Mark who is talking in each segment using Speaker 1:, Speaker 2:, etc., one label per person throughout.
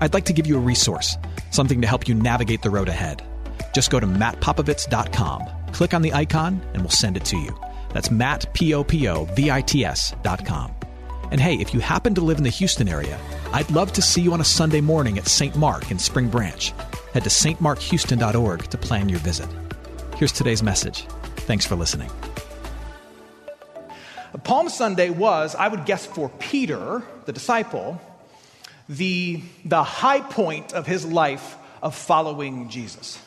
Speaker 1: I'd like to give you a resource, something to help you navigate the road ahead. Just go to mattpopovits.com, click on the icon, and we'll send it to you. That's Matt, P-O-P-O-V-I-T-S dot com. And hey, if you happen to live in the Houston area, I'd love to see you on a Sunday morning at St. Mark in Spring Branch. Head to stmarkhouston.org to plan your visit. Here's today's message. Thanks for listening.
Speaker 2: Palm Sunday was, I would guess for Peter, the disciple, the, the high point of his life of following Jesus.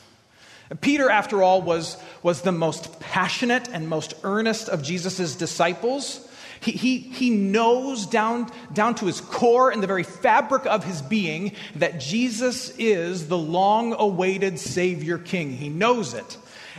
Speaker 2: Peter, after all, was, was the most passionate and most earnest of Jesus' disciples. He, he, he knows down, down to his core and the very fabric of his being that Jesus is the long awaited Savior King. He knows it.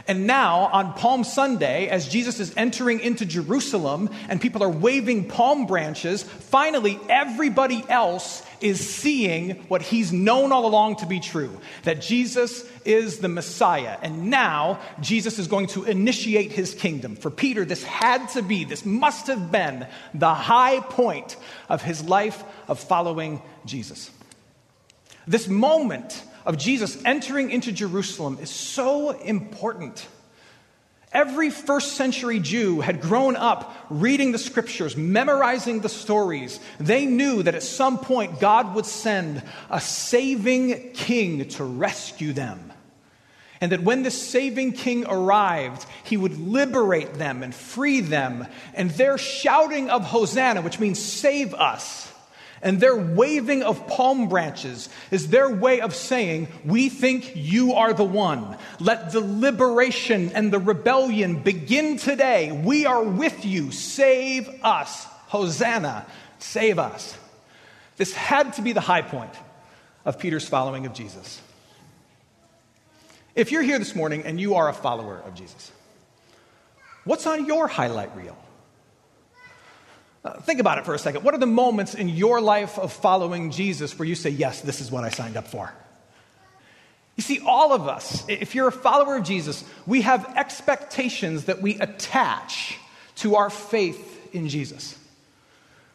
Speaker 2: And now, on Palm Sunday, as Jesus is entering into Jerusalem and people are waving palm branches, finally everybody else is seeing what he's known all along to be true that Jesus is the Messiah. And now, Jesus is going to initiate his kingdom. For Peter, this had to be, this must have been the high point of his life of following Jesus. This moment of Jesus entering into Jerusalem is so important. Every first century Jew had grown up reading the scriptures, memorizing the stories. They knew that at some point God would send a saving king to rescue them. And that when this saving king arrived, he would liberate them and free them. And their shouting of Hosanna, which means save us, and their waving of palm branches is their way of saying, We think you are the one. Let the liberation and the rebellion begin today. We are with you. Save us. Hosanna, save us. This had to be the high point of Peter's following of Jesus. If you're here this morning and you are a follower of Jesus, what's on your highlight reel? Uh, think about it for a second. What are the moments in your life of following Jesus where you say, Yes, this is what I signed up for? You see, all of us, if you're a follower of Jesus, we have expectations that we attach to our faith in Jesus.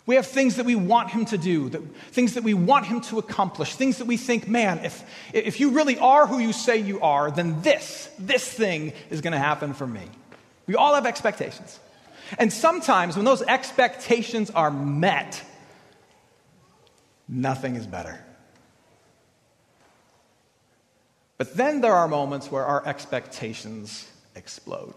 Speaker 2: We have things that we want him to do, that, things that we want him to accomplish, things that we think, man, if, if you really are who you say you are, then this, this thing is going to happen for me. We all have expectations. And sometimes when those expectations are met, nothing is better. But then there are moments where our expectations explode.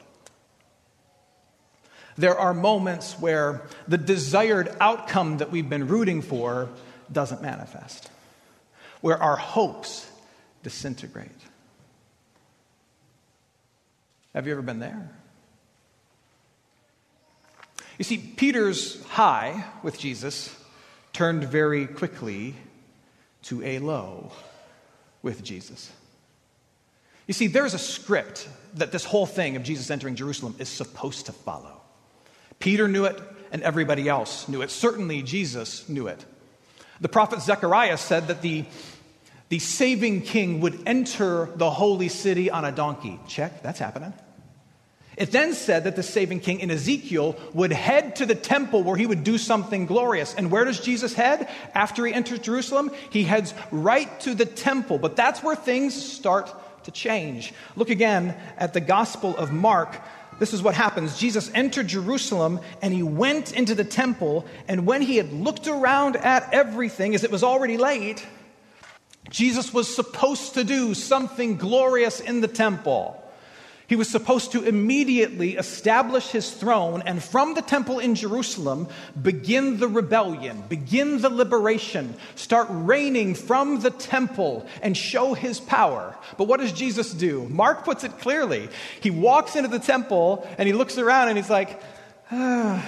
Speaker 2: There are moments where the desired outcome that we've been rooting for doesn't manifest, where our hopes disintegrate. Have you ever been there? You see, Peter's high with Jesus turned very quickly to a low with Jesus. You see, there's a script that this whole thing of Jesus entering Jerusalem is supposed to follow. Peter knew it, and everybody else knew it. Certainly, Jesus knew it. The prophet Zechariah said that the, the saving king would enter the holy city on a donkey. Check, that's happening. It then said that the saving king in Ezekiel would head to the temple where he would do something glorious. And where does Jesus head after he enters Jerusalem? He heads right to the temple. But that's where things start to change. Look again at the Gospel of Mark. This is what happens. Jesus entered Jerusalem and he went into the temple. And when he had looked around at everything, as it was already late, Jesus was supposed to do something glorious in the temple. He was supposed to immediately establish his throne and from the temple in Jerusalem begin the rebellion, begin the liberation, start reigning from the temple and show his power. But what does Jesus do? Mark puts it clearly. He walks into the temple and he looks around and he's like, ah,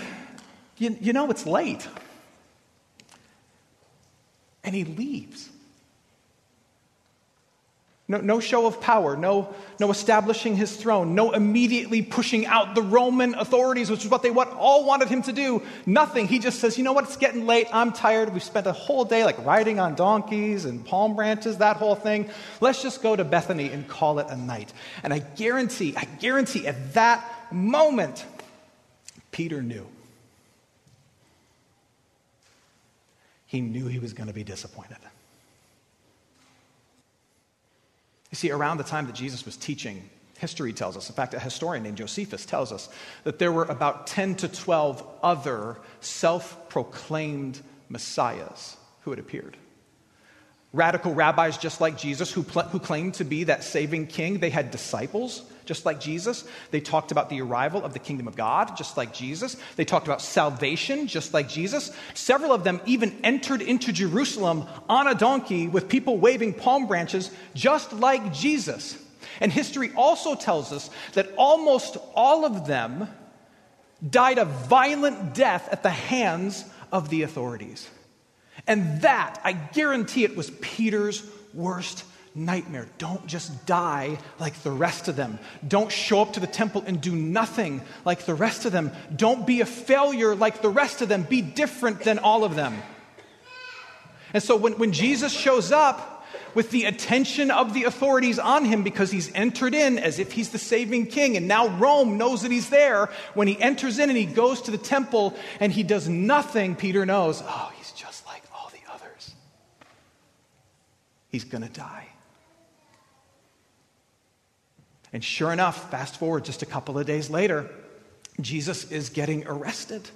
Speaker 2: you, you know, it's late. And he leaves. No, no show of power, no, no establishing his throne, no immediately pushing out the Roman authorities, which is what they what, all wanted him to do. Nothing. He just says, you know what, it's getting late. I'm tired. We've spent a whole day like riding on donkeys and palm branches, that whole thing. Let's just go to Bethany and call it a night. And I guarantee, I guarantee at that moment, Peter knew. He knew he was going to be disappointed. You see, around the time that Jesus was teaching, history tells us, in fact, a historian named Josephus tells us, that there were about 10 to 12 other self proclaimed messiahs who had appeared. Radical rabbis just like Jesus who, pl- who claimed to be that saving king, they had disciples just like Jesus. They talked about the arrival of the kingdom of God, just like Jesus. They talked about salvation, just like Jesus. Several of them even entered into Jerusalem on a donkey with people waving palm branches, just like Jesus. And history also tells us that almost all of them died a violent death at the hands of the authorities. And that, I guarantee it, was Peter's worst nightmare. Don't just die like the rest of them. Don't show up to the temple and do nothing like the rest of them. Don't be a failure like the rest of them. Be different than all of them. And so when, when Jesus shows up, with the attention of the authorities on him because he's entered in as if he's the saving king. And now Rome knows that he's there. When he enters in and he goes to the temple and he does nothing, Peter knows, oh, he's just like all the others. He's going to die. And sure enough, fast forward just a couple of days later, Jesus is getting arrested.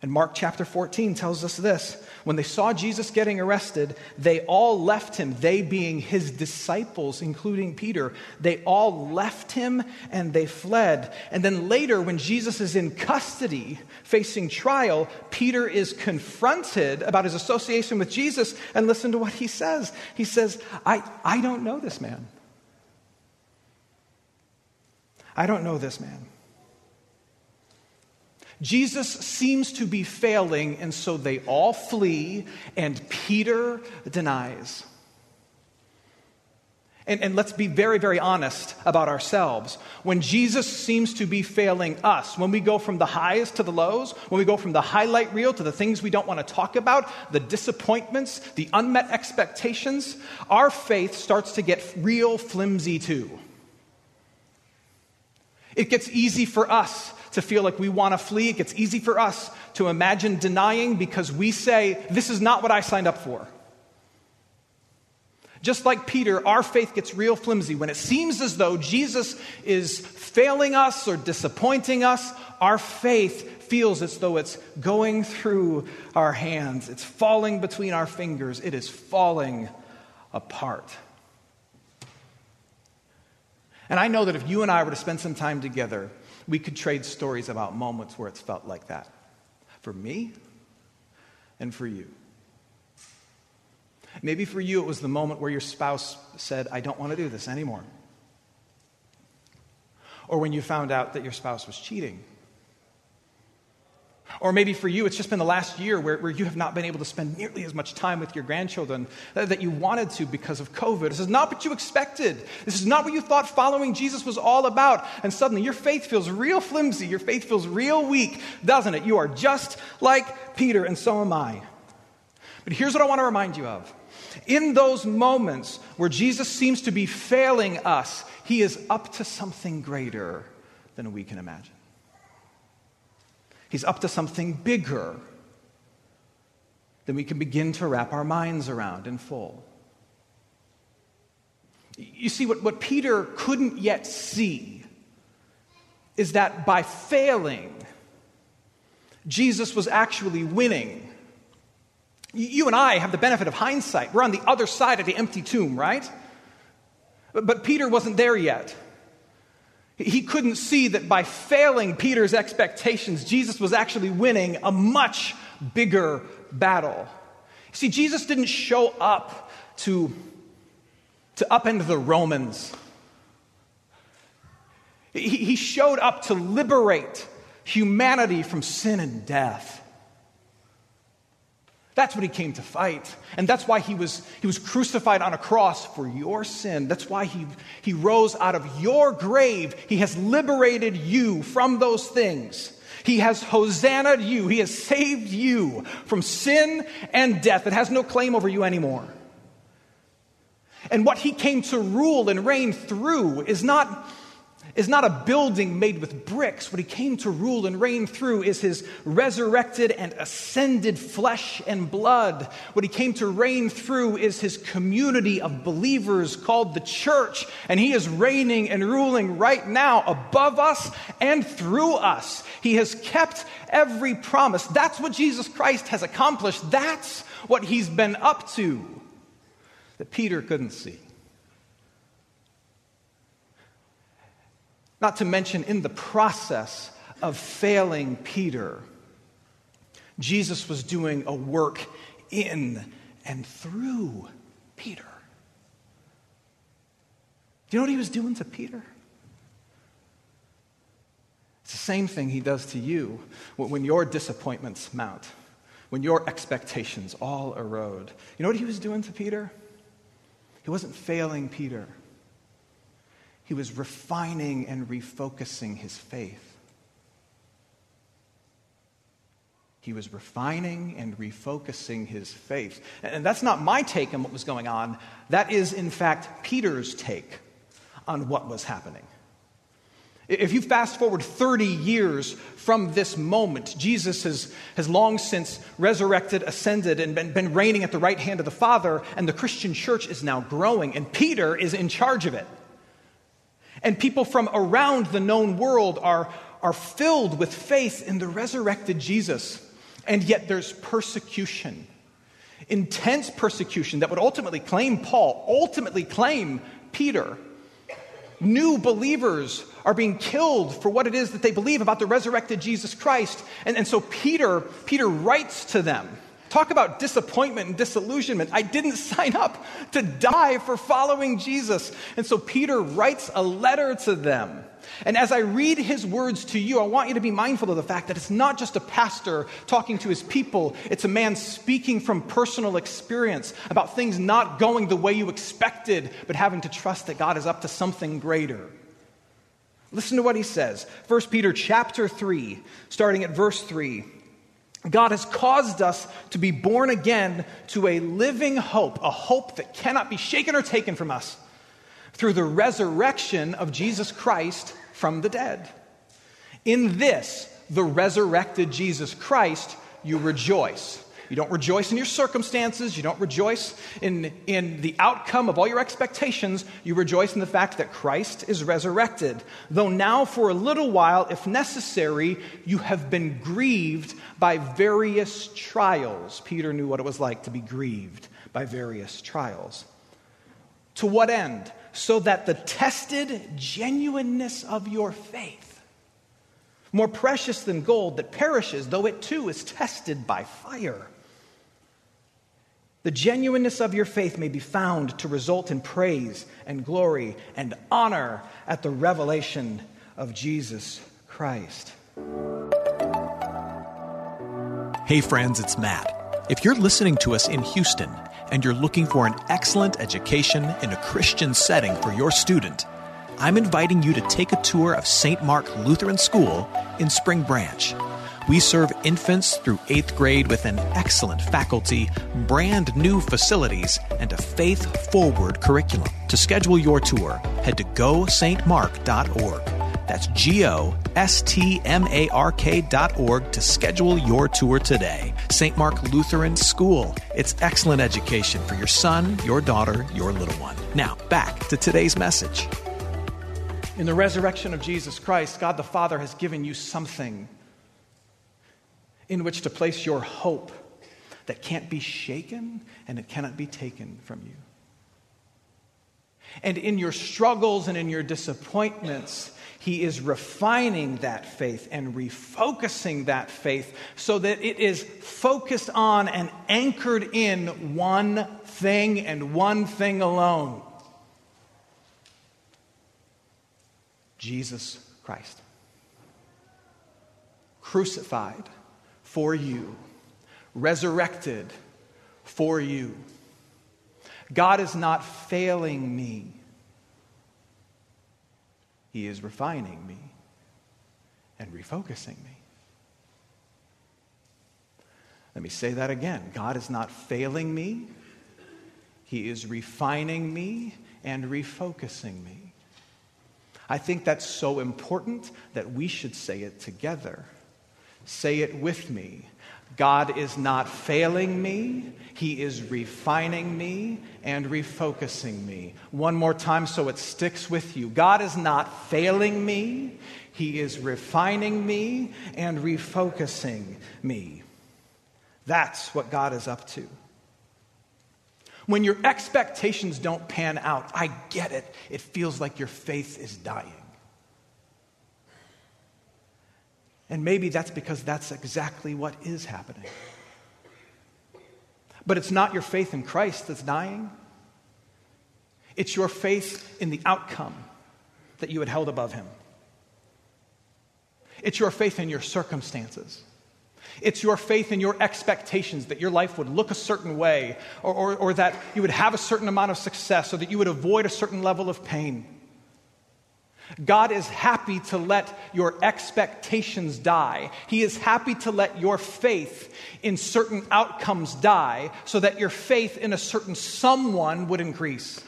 Speaker 2: And Mark chapter 14 tells us this when they saw Jesus getting arrested, they all left him, they being his disciples, including Peter. They all left him and they fled. And then later, when Jesus is in custody facing trial, Peter is confronted about his association with Jesus. And listen to what he says. He says, I, I don't know this man. I don't know this man. Jesus seems to be failing, and so they all flee, and Peter denies. And, and, let's be very, very honest about ourselves. When Jesus seems to be failing us, when we go from the highs to the lows, when we go from the highlight reel to the things we don't want to talk about, the disappointments, the unmet expectations, our faith starts to get real flimsy too. It gets easy for us to feel like we want to flee. It gets easy for us to imagine denying because we say, This is not what I signed up for. Just like Peter, our faith gets real flimsy. When it seems as though Jesus is failing us or disappointing us, our faith feels as though it's going through our hands. It's falling between our fingers. It is falling apart. And I know that if you and I were to spend some time together, we could trade stories about moments where it's felt like that. For me and for you. Maybe for you, it was the moment where your spouse said, I don't want to do this anymore. Or when you found out that your spouse was cheating or maybe for you, it's just been the last year where, where you have not been able to spend nearly as much time with your grandchildren that you wanted to because of COVID. This is not what you expected. This is not what you thought following Jesus was all about. And suddenly your faith feels real flimsy. Your faith feels real weak, doesn't it? You are just like Peter, and so am I. But here's what I want to remind you of. In those moments where Jesus seems to be failing us, he is up to something greater than we can imagine. He's up to something bigger than we can begin to wrap our minds around in full. You see, what, what Peter couldn't yet see is that by failing, Jesus was actually winning. You and I have the benefit of hindsight. We're on the other side of the empty tomb, right? But, but Peter wasn't there yet. He couldn't see that by failing Peter's expectations, Jesus was actually winning a much bigger battle. See, Jesus didn't show up to, to upend the Romans. He, he showed up to liberate humanity from sin and death. That's what he came to fight. And that's why he was, he was crucified on a cross for your sin. That's why he, he rose out of your grave. He has liberated you from those things. He has hosannaed you. He has saved you from sin and death. It has no claim over you anymore. And what he came to rule and reign through is not is not a building made with bricks. What he came to rule and reign through is his resurrected and ascended flesh and blood. What he came to reign through is his community of believers called the church. And he is reigning and ruling right now above us and through us. He has kept every promise. That's what Jesus Christ has accomplished. That's what he's been up to that Peter couldn't see. Not to mention, in the process of failing Peter, Jesus was doing a work in and through Peter. Do you know what he was doing to Peter? It's the same thing he does to you when your disappointments mount, when your expectations all erode. You know what he was doing to Peter? He wasn't failing Peter. He was refining and refocusing his faith. He was refining and refocusing his faith. And that's not my take on what was going on. That is, in fact, Peter's take on what was happening. If you fast forward 30 years from this moment, Jesus has, has long since resurrected, ascended, and been, been reigning at the right hand of the Father, and the Christian church is now growing, and Peter is in charge of it. And people from around the known world are, are filled with faith in the resurrected Jesus. And yet there's persecution, intense persecution that would ultimately claim Paul, ultimately claim Peter. New believers are being killed for what it is that they believe about the resurrected Jesus Christ. And, and so Peter, Peter writes to them. Talk about disappointment and disillusionment. I didn't sign up to die for following Jesus. And so Peter writes a letter to them. And as I read his words to you, I want you to be mindful of the fact that it's not just a pastor talking to his people, it's a man speaking from personal experience about things not going the way you expected, but having to trust that God is up to something greater. Listen to what he says. 1 Peter chapter 3, starting at verse 3. God has caused us to be born again to a living hope, a hope that cannot be shaken or taken from us through the resurrection of Jesus Christ from the dead. In this, the resurrected Jesus Christ, you rejoice. You don't rejoice in your circumstances. You don't rejoice in, in the outcome of all your expectations. You rejoice in the fact that Christ is resurrected. Though now, for a little while, if necessary, you have been grieved by various trials. Peter knew what it was like to be grieved by various trials. To what end? So that the tested genuineness of your faith, more precious than gold that perishes, though it too is tested by fire the genuineness of your faith may be found to result in praise and glory and honor at the revelation of Jesus Christ.
Speaker 1: Hey, friends, it's Matt. If you're listening to us in Houston and you're looking for an excellent education in a Christian setting for your student, I'm inviting you to take a tour of St. Mark Lutheran School in Spring Branch. We serve infants through eighth grade with an excellent faculty, brand new facilities, and a faith forward curriculum. To schedule your tour, head to gostmark.org. That's G O S T M A R K dot org to schedule your tour today. St. Mark Lutheran School. It's excellent education for your son, your daughter, your little one. Now, back to today's message.
Speaker 2: In the resurrection of Jesus Christ, God the Father has given you something in which to place your hope that can't be shaken and it cannot be taken from you. And in your struggles and in your disappointments, he is refining that faith and refocusing that faith so that it is focused on and anchored in one thing and one thing alone Jesus Christ. Crucified for you, resurrected for you. God is not failing me. He is refining me and refocusing me. Let me say that again. God is not failing me. He is refining me and refocusing me. I think that's so important that we should say it together. Say it with me. God is not failing me, He is refining me and refocusing me. One more time so it sticks with you. God is not failing me, He is refining me and refocusing me. That's what God is up to. When your expectations don't pan out, I get it. It feels like your faith is dying. And maybe that's because that's exactly what is happening. But it's not your faith in Christ that's dying, it's your faith in the outcome that you had held above Him. It's your faith in your circumstances. It's your faith in your expectations that your life would look a certain way, or, or, or, that you would have a certain amount of success, or that you would avoid a certain level of pain. God is happy to let your expectations die. He is happy to let your faith in certain outcomes die so that your faith in a certain someone would increase.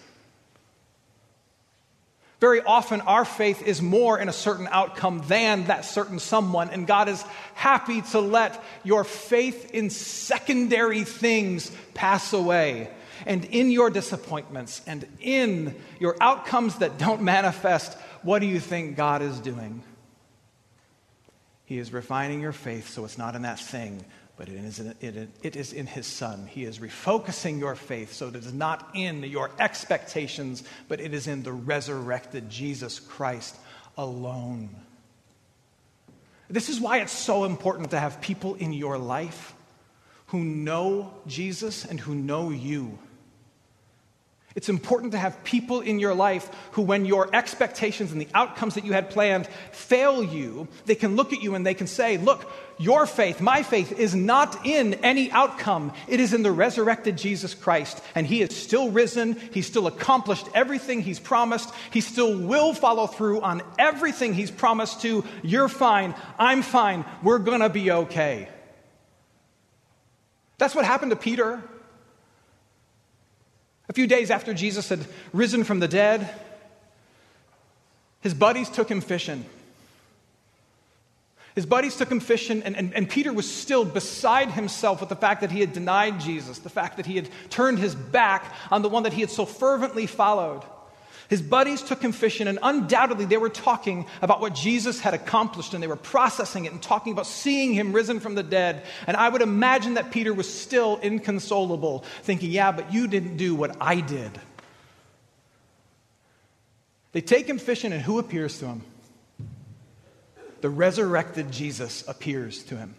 Speaker 2: Very often, our faith is more in a certain outcome than that certain someone, and God is happy to let your faith in secondary things pass away. And in your disappointments and in your outcomes that don't manifest, what do you think God is doing? He is refining your faith so it's not in that thing, but it is in, it, is in His Son. He is refocusing your faith so it is not in your expectations, but it is in the resurrected Jesus Christ alone. This is why it's so important to have people in your life who know Jesus and who know you. It's important to have people in your life who, when your expectations and the outcomes that you had planned fail you, they can look at you and they can say, Look, your faith, my faith, is not in any outcome. It is in the resurrected Jesus Christ. And He is still risen. He's still accomplished everything He's promised. He still will follow through on everything He's promised to. You're fine. I'm fine. We're going to be okay. That's what happened to Peter. A few days after Jesus had risen from the dead, his buddies took him fishing. His buddies took him fishing, and, and, and, Peter was still beside himself with the fact that he had denied Jesus, the fact that he had turned his back on the one that he had so fervently followed. His buddies took him fishing, and undoubtedly they were talking about what Jesus had accomplished, and they were processing it and talking about seeing him risen from the dead. And I would imagine that Peter was still inconsolable, thinking, Yeah, but you didn't do what I did. They take him fishing, and who appears to him? The resurrected Jesus appears to him.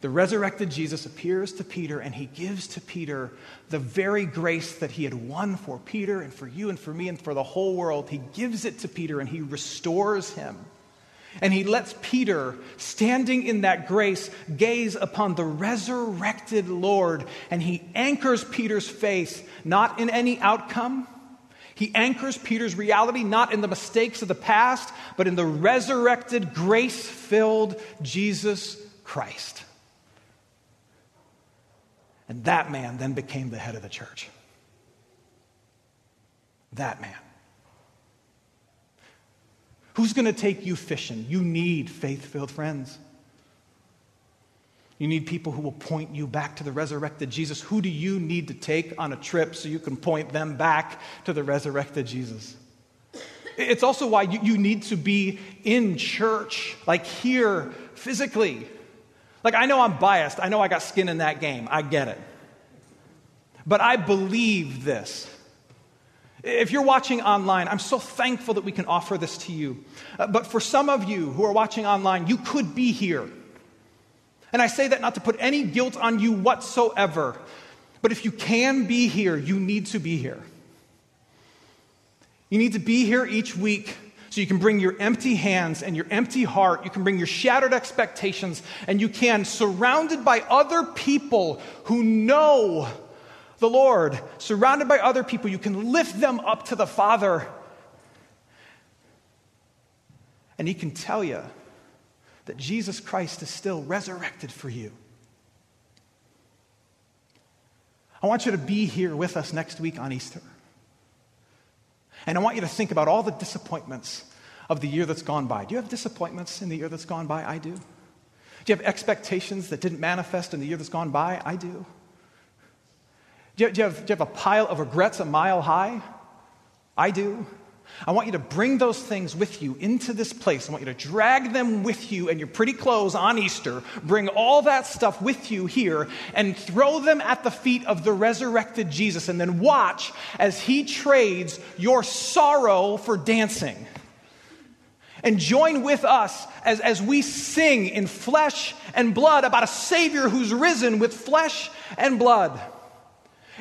Speaker 2: The resurrected Jesus appears to Peter and he gives to Peter the very grace that he had won for Peter and for you and for me and for the whole world. He gives it to Peter and he restores him. And he lets Peter, standing in that grace, gaze upon the resurrected Lord. And he anchors Peter's faith not in any outcome. He anchors Peter's reality not in the mistakes of the past, but in the resurrected, grace filled Jesus Christ. And that man then became the head of the church. That man. Who's going to take you fishing? You need faith filled friends. You need people who will point you back to the resurrected Jesus. Who do you need to take on a trip so you can point them back to the resurrected Jesus? It's also why you, you need to be in church, like here physically. Like, I know I'm biased. I know I got skin in that game. I get it. But I believe this If you're watching online, I'm so thankful that we can offer this to you. Uh, but for some of you who are watching online, you could be here. And I say that not to put any guilt on you whatsoever. But if you can be here, you need to be here. You need to be here each week so you can bring your empty hands and your empty heart. You can bring your shattered expectations, and you can, surrounded by other people who know the Lord, surrounded by other people, you can lift them up to the Father. And He can tell you that Jesus Christ is still resurrected for you. I want you to be here with us next week on Easter. And I want you to think about all the disappointments of the year that's gone by. Do you have disappointments in the year that's gone by? I do. Do you have expectations that didn't manifest in the year that's gone by? I do. Do you, have, do you have a pile of regrets a mile high? I do. I want you to bring those things with you into this place. I want you to drag them with you and your pretty clothes on Easter. Bring all that stuff with you here and throw them at the feet of the resurrected Jesus. And then watch as he trades your sorrow for dancing. And join with us as, as we sing in flesh and blood about a Savior who's risen with flesh and blood.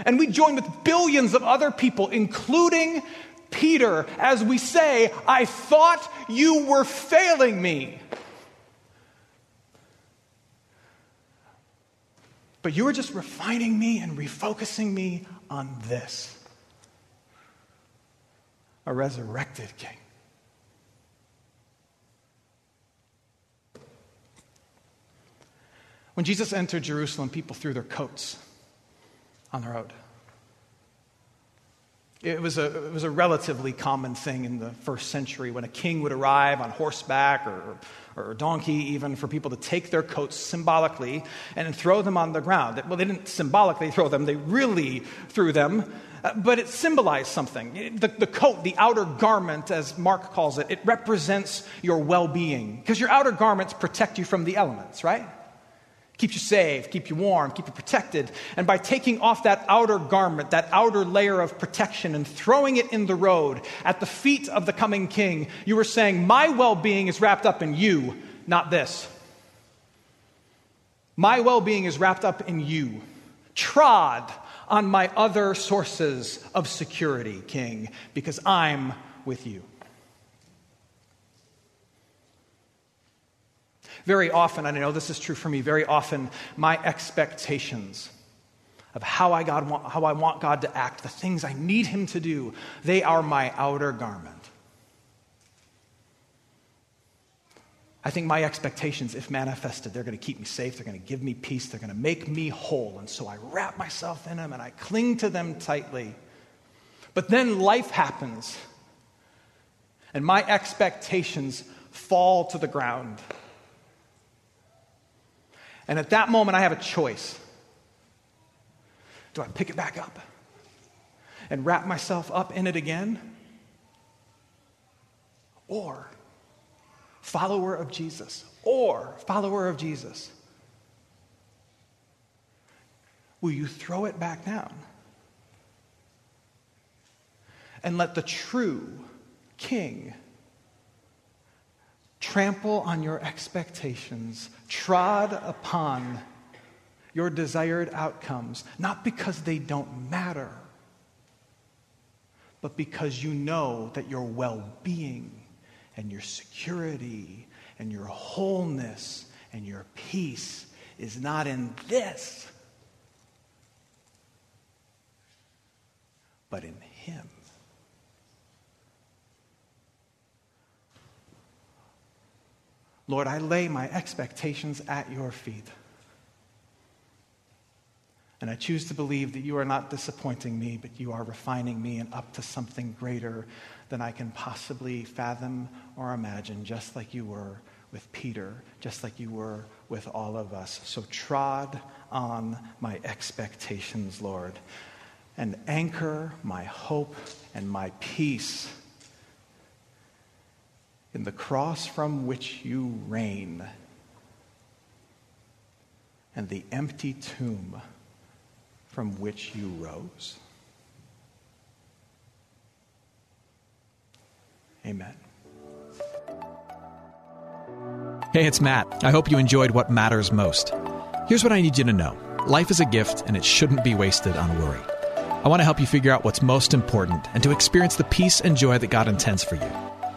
Speaker 2: And we join with billions of other people, including Peter as we say, I thought you were failing me. But you were just refining me and refocusing me on this a resurrected king. When Jesus entered Jerusalem, people threw their coats on the road. It was, a, it was a relatively common thing in the first century when a king would arrive on horseback or, or donkey, even for people to take their coats symbolically and throw them on the ground. Well, they didn't symbolically throw them, they really threw them, uh, but it symbolized something. The, the coat, the outer garment, as Mark calls it, it represents your well being because your outer garments protect you from the elements, right? Keeps you safe, keep you warm, keep you protected. And by taking off that outer garment, that outer layer of protection, and throwing it in the road at the feet of the coming king, you were saying, My well being is wrapped up in you, not this. My well being is wrapped up in you. Trod on my other sources of security, king, because I'm with you. Very often, I know this is true for me, very often my expectations of how I, God want, how I want God to act, the things I need Him to do, they are my outer garment. I think my expectations, if manifested, they're going to keep me safe, they're going to give me peace, they're going to make me whole. And so I wrap myself in them and I cling to them tightly. But then life happens, and my expectations fall to the ground. And at that moment, I have a choice. Do I pick it back up and wrap myself up in it again? Or, follower of Jesus, or follower of Jesus, will you throw it back down and let the true king trample on your expectations, trod upon your desired outcomes, not because they don't matter, but because you know that your well being and your security and your wholeness and your peace is not in this, but in Him. Lord, I lay my expectations at your feet. And I choose to believe that you are not disappointing me, but you are refining me and up to something greater than I can possibly fathom or imagine, just like you were with Peter, just like you were with all of us. So trod on my expectations, Lord, and anchor my hope and my peace in the cross from which you reign and the empty tomb from which you rose.
Speaker 3: Amen.
Speaker 2: Hey, it's Matt. I hope you enjoyed what matters most. Here's what I need you to know life is a gift, and it shouldn't be wasted on worry. I want to help you figure out what's most important and to experience the peace and joy that God intends for you.